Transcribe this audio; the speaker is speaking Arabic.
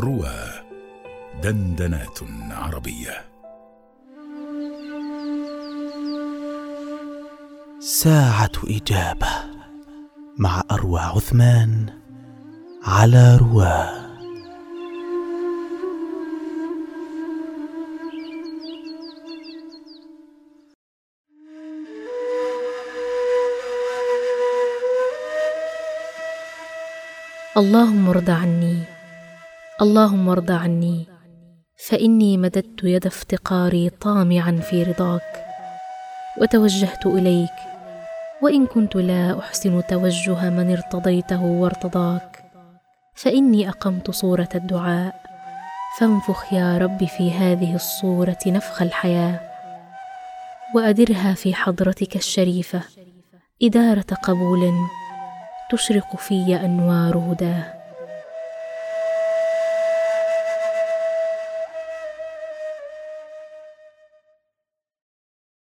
روى دندنات عربية. ساعة إجابة مع أروى عثمان على رواه اللهم ارض عني اللهم ارض عني فإني مددت يد افتقاري طامعا في رضاك وتوجهت إليك وإن كنت لا أحسن توجه من ارتضيته وارتضاك فإني أقمت صورة الدعاء. فانفخ يا رب في هذه الصورة نفخ الحياة وأدرها في حضرتك الشريفة إدارة قبول تشرق في أنوار هداه.